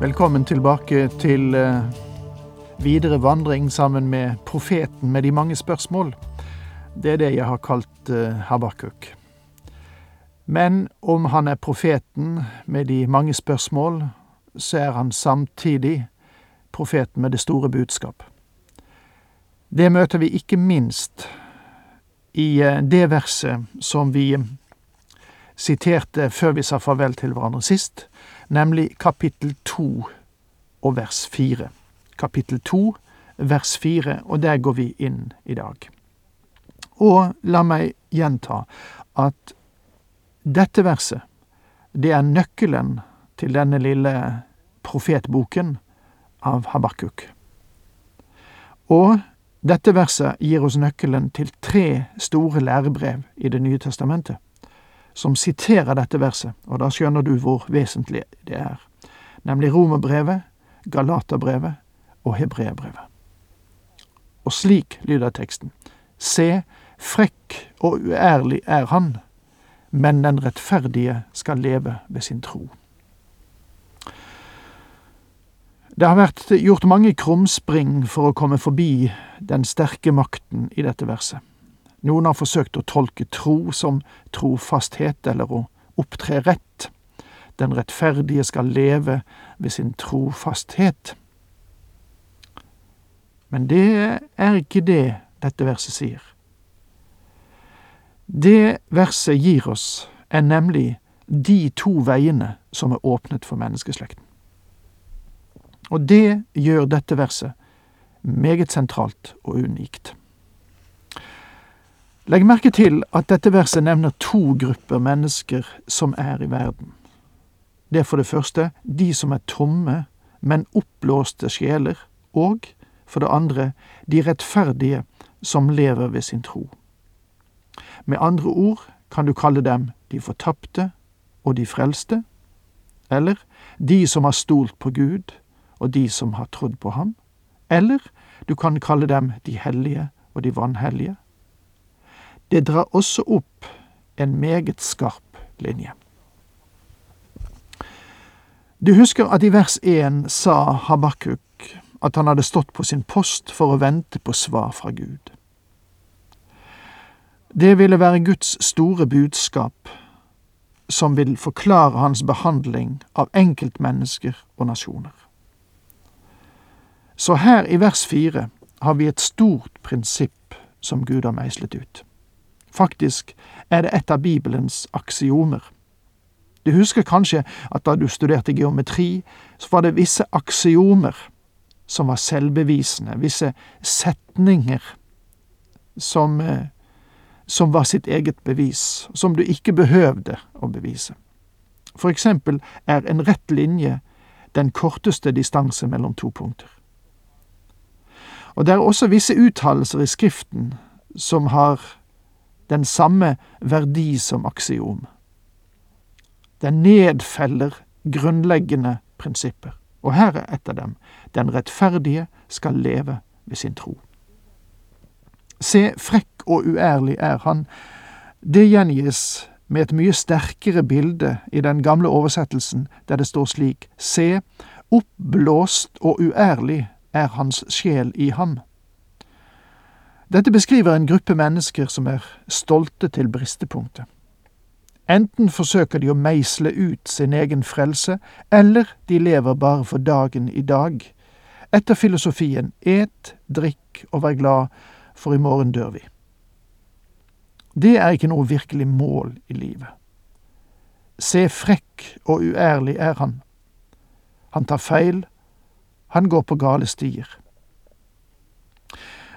Velkommen tilbake til eh, videre vandring sammen med profeten med de mange spørsmål. Det er det jeg har kalt eh, Habakuk. Men om han er profeten med de mange spørsmål, så er han samtidig profeten med det store budskap. Det møter vi ikke minst i eh, det verset som vi siterte før vi sa farvel til hverandre sist, nemlig kapittel to og vers fire. Kapittel to, vers fire, og der går vi inn i dag. Og la meg gjenta at dette verset, det er nøkkelen til denne lille profetboken av Habakuk. Og dette verset gir oss nøkkelen til tre store lærebrev i Det nye testamentet som siterer dette verset, og da skjønner du hvor vesentlig det er, nemlig Romerbrevet, Galaterbrevet og Hebreerbrevet. Og slik lyder teksten. Se, frekk og uærlig er han, men den rettferdige skal leve ved sin tro. Det har vært gjort mange krumspring for å komme forbi den sterke makten i dette verset. Noen har forsøkt å tolke tro som trofasthet eller å opptre rett. Den rettferdige skal leve ved sin trofasthet. Men det er ikke det dette verset sier. Det verset gir oss, er nemlig de to veiene som er åpnet for menneskeslekten. Og det gjør dette verset meget sentralt og unikt. Legg merke til at dette verset nevner to grupper mennesker som er i verden. Det er for det første de som er tomme, men oppblåste sjeler, og for det andre de rettferdige som lever ved sin tro. Med andre ord kan du kalle dem de fortapte og de frelste, eller de som har stolt på Gud og de som har trodd på ham, eller du kan kalle dem de hellige og de vanhellige, det drar også opp en meget skarp linje. Du husker at i vers 1 sa Habakuk at han hadde stått på sin post for å vente på svar fra Gud. Det ville være Guds store budskap som vil forklare hans behandling av enkeltmennesker og nasjoner. Så her i vers fire har vi et stort prinsipp som Gud har meislet ut. Faktisk er det et av Bibelens aksiomer. Du husker kanskje at da du studerte geometri, så var det visse aksiomer som var selvbevisende, visse setninger som, eh, som var sitt eget bevis, som du ikke behøvde å bevise. For eksempel er en rett linje den korteste distanse mellom to punkter. Og det er også visse uttalelser i Skriften som har den samme verdi som aksiom. Den nedfeller grunnleggende prinsipper, og her er et av dem. Den rettferdige skal leve ved sin tro. Se, frekk og uærlig er han. Det gjengis med et mye sterkere bilde i den gamle oversettelsen, der det står slik Se, oppblåst og uærlig er hans sjel i ham. Dette beskriver en gruppe mennesker som er stolte til bristepunktet. Enten forsøker de å meisle ut sin egen frelse, eller de lever bare for dagen i dag, etter filosofien et, drikk og vær glad, for i morgen dør vi. Det er ikke noe virkelig mål i livet. Se frekk og uærlig er han. Han tar feil, han går på gale stier.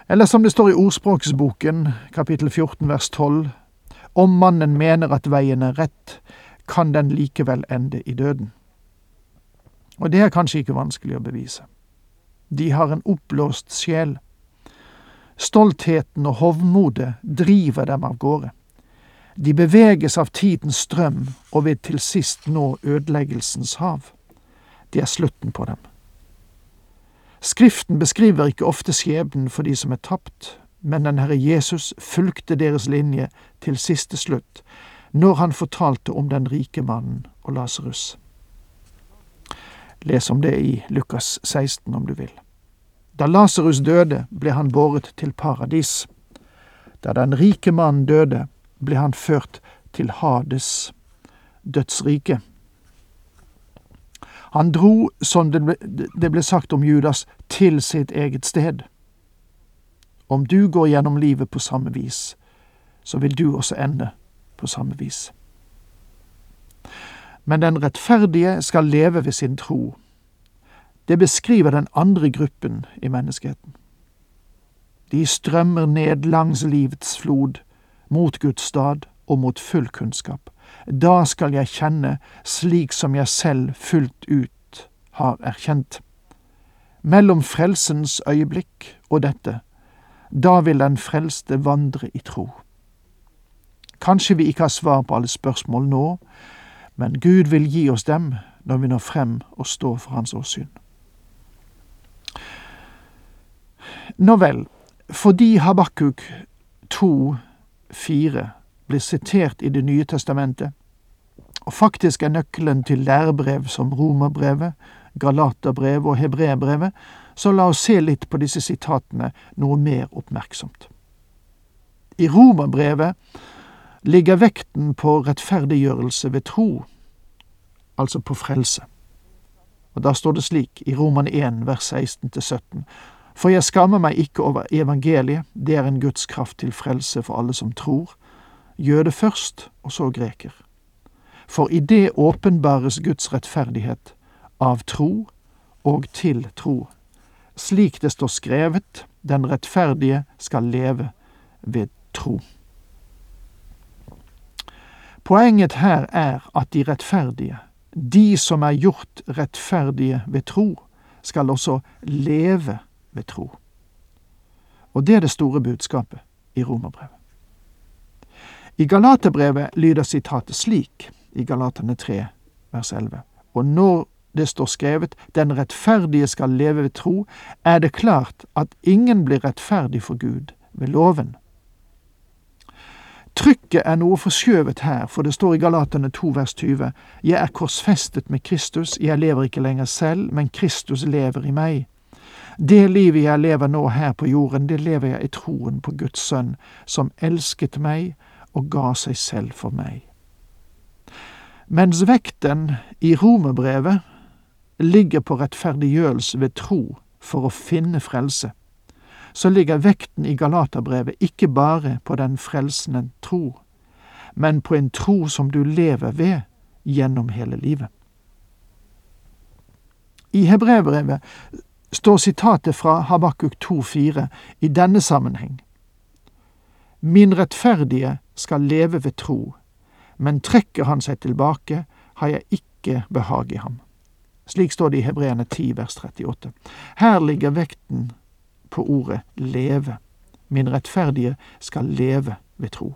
Eller som det står i Ordspråksboken, kapittel 14 vers 12, om mannen mener at veien er rett, kan den likevel ende i døden. Og det er kanskje ikke vanskelig å bevise. De har en oppblåst sjel. Stoltheten og hovmodet driver dem av gårde. De beveges av tidens strøm og vil til sist nå ødeleggelsens hav. Det er slutten på dem. Skriften beskriver ikke ofte skjebnen for de som er tapt, men den Herre Jesus fulgte deres linje til siste slutt, når han fortalte om den rike mannen og Lasarus. Les om det i Lukas 16 om du vil. Da Lasarus døde, ble han båret til paradis. Da den rike mannen døde, ble han ført til Hades, dødsriket. Han dro, som det ble sagt om Judas, til sitt eget sted. Om du går gjennom livet på samme vis, så vil du også ende på samme vis. Men den rettferdige skal leve ved sin tro. Det beskriver den andre gruppen i menneskeheten. De strømmer ned langs livets flod, mot Guds stad og mot full kunnskap. Da skal jeg kjenne slik som jeg selv fullt ut har erkjent. Mellom frelsens øyeblikk og dette, da vil den frelste vandre i tro. Kanskje vi ikke har svar på alle spørsmål nå, men Gud vil gi oss dem når vi når frem og står for Hans åsyn. Nå vel, fordi Habakuk 2, 4 blir sitert i Det nye testamentet, og faktisk er nøkkelen til lærebrev som Romerbrevet, Galaterbrevet og Hebreerbrevet, så la oss se litt på disse sitatene noe mer oppmerksomt. I Romerbrevet ligger vekten på rettferdiggjørelse ved tro, altså på frelse. Og Da står det slik i Roman 1 vers 16-17, for jeg skammer meg ikke over evangeliet, det er en Guds kraft til frelse for alle som tror, jøde først, og så greker. For i det åpenbares Guds rettferdighet, av tro og til tro. Slik det står skrevet, den rettferdige skal leve ved tro. Poenget her er at de rettferdige, de som er gjort rettferdige ved tro, skal også leve ved tro. Og det er det store budskapet i Romerbrevet. I Galaterbrevet lyder sitatet slik i Galaterne 3, vers 11. Og når det står skrevet Den rettferdige skal leve ved tro, er det klart at ingen blir rettferdig for Gud ved loven. Trykket er noe forskjøvet her, for det står i Galaterne 2 vers 20, Jeg er korsfestet med Kristus, jeg lever ikke lenger selv, men Kristus lever i meg. Det livet jeg lever nå her på jorden, det lever jeg i troen på Guds sønn, som elsket meg og ga seg selv for meg. Mens vekten i romerbrevet ligger på rettferdiggjørelse ved tro for å finne frelse, så ligger vekten i Galaterbrevet ikke bare på den frelsende tro, men på en tro som du lever ved gjennom hele livet. I Hebrevbrevet står sitatet fra Habakuk 2,4 i denne sammenheng. Min rettferdige skal leve ved tro, men trekker han seg tilbake, har jeg ikke behag i ham. Slik står det i Hebreane 10 vers 38. Her ligger vekten på ordet leve. Min rettferdige skal leve ved tro.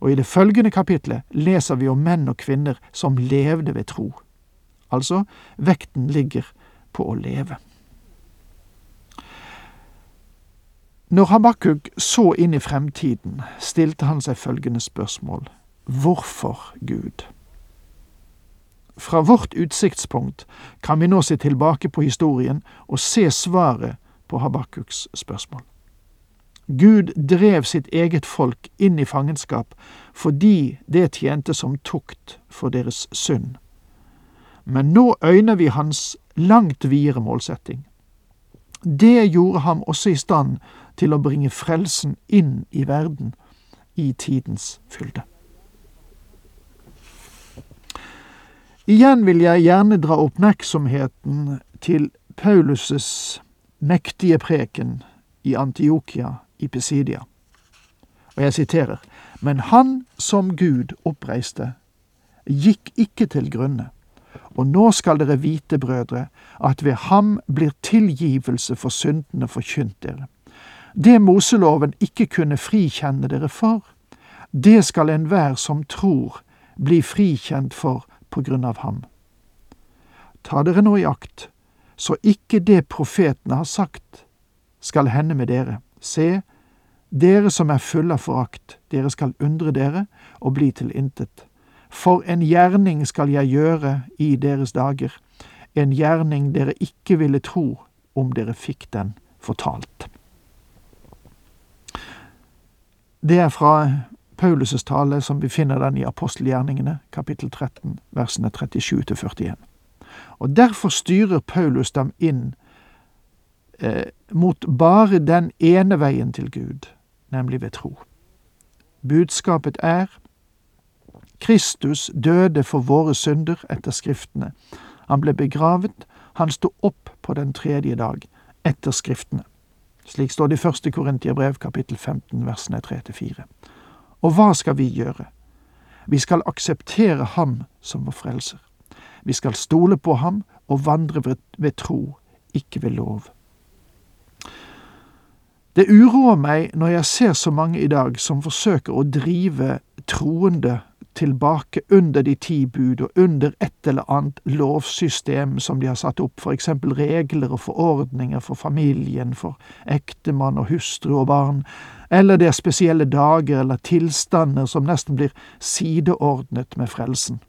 Og i det følgende kapitlet leser vi om menn og kvinner som levde ved tro. Altså, vekten ligger på å leve. Når Habakuk så inn i fremtiden, stilte han seg følgende spørsmål Hvorfor Gud? Fra vårt utsiktspunkt kan vi nå se tilbake på historien og se svaret på Habakuks spørsmål. Gud drev sitt eget folk inn i fangenskap fordi det tjente som tukt for deres synd. Men nå øyner vi hans langt videre målsetting. Det gjorde ham også i stand til å bringe frelsen inn i verden i tidens fylde. Igjen vil jeg gjerne dra oppmerksomheten til Paulus' mektige preken i Antiokia i Pesidia. Og jeg siterer, men han som Gud oppreiste, gikk ikke til grunne, Og nå skal dere vite, brødre, at ved ham blir tilgivelse for syndene forkynt dere. Det Moseloven ikke kunne frikjenne dere for, det skal enhver som tror, bli frikjent for på grunn av ham. Ta dere nå i akt, så ikke det profetene har sagt, skal hende med dere. Se, dere som er fulle av forakt, dere skal undre dere og bli til intet. For en gjerning skal jeg gjøre i deres dager, en gjerning dere ikke ville tro om dere fikk den fortalt. Det er fra Paulus' tale som vi finner den i apostelgjerningene, kapittel 13, versene 37 til 41. Og derfor styrer Paulus dem inn eh, mot bare den ene veien til Gud, nemlig ved tro. Budskapet er Kristus døde for våre synder etter Skriftene. Han ble begravet, han sto opp på den tredje dag etter Skriftene. Slik står det i første Korintiabrev kapittel 15 versene 3-4. Og hva skal vi gjøre? Vi skal akseptere ham som vår frelser. Vi skal stole på ham og vandre ved, tro, ikke ved lov. Det uroer meg når jeg ser så mange i dag som forsøker å drive troende tilbake under de ti bud og under et eller annet lovsystem som de har satt opp, for eksempel regler og forordninger for familien, for ektemann og hustru og barn, eller det er spesielle dager eller tilstander som nesten blir sideordnet med frelsen.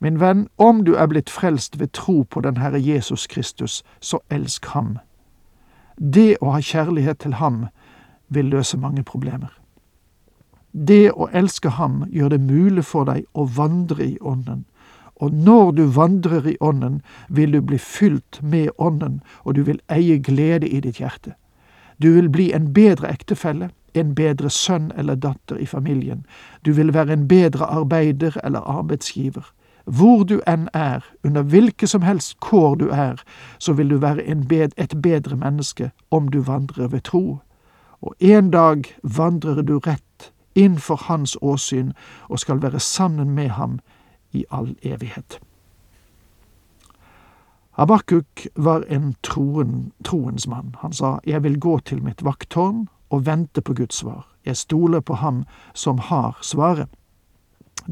Min venn, om du er blitt frelst ved tro på den Herre Jesus Kristus, så elsk ham. Det å ha kjærlighet til ham vil løse mange problemer. Det å elske ham gjør det mulig for deg å vandre i Ånden. Og når du vandrer i Ånden, vil du bli fylt med Ånden, og du vil eie glede i ditt hjerte. Du vil bli en bedre ektefelle, en bedre sønn eller datter i familien. Du vil være en bedre arbeider eller arbeidsgiver. Hvor du enn er, under hvilke som helst kår du er, så vil du være bed et bedre menneske om du vandrer ved tro. Og en dag vandrer du rett innfor hans åsyn og skal være sammen med ham i all evighet. Abakuk var en troen, troens mann. Han sa, Jeg vil gå til mitt vakttårn og vente på Guds svar. Jeg stoler på ham som har svaret.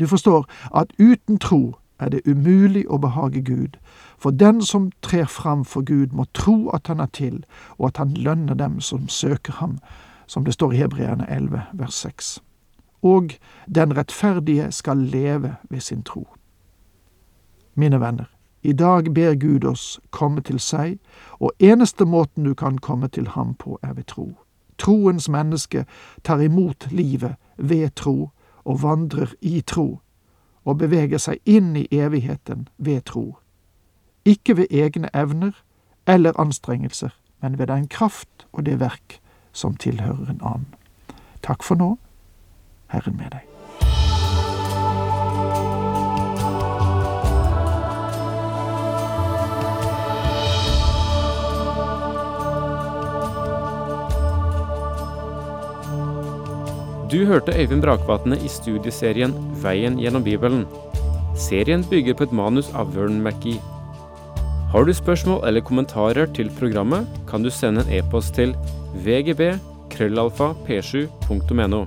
Du forstår at uten tro er det umulig å behage Gud, for den som trer fram for Gud, må tro at han er til, og at han lønner dem som søker ham, som det står i Hebreerne 11, vers 6 og den rettferdige skal leve ved sin tro. Mine venner, i dag ber Gud oss komme til seg, og eneste måten du kan komme til ham på, er ved tro. Troens menneske tar imot livet ved tro og vandrer i tro, og beveger seg inn i evigheten ved tro. Ikke ved egne evner eller anstrengelser, men ved den kraft og det verk som tilhører en annen. Takk for nå. Herren med deg. Du hørte Øyvind Brakvatne i studieserien Veien gjennom Bibelen. Serien bygger på et manus av Vern McGee. Har du spørsmål eller kommentarer til programmet, kan du sende en e-post til vgb krøllalfa p7.no.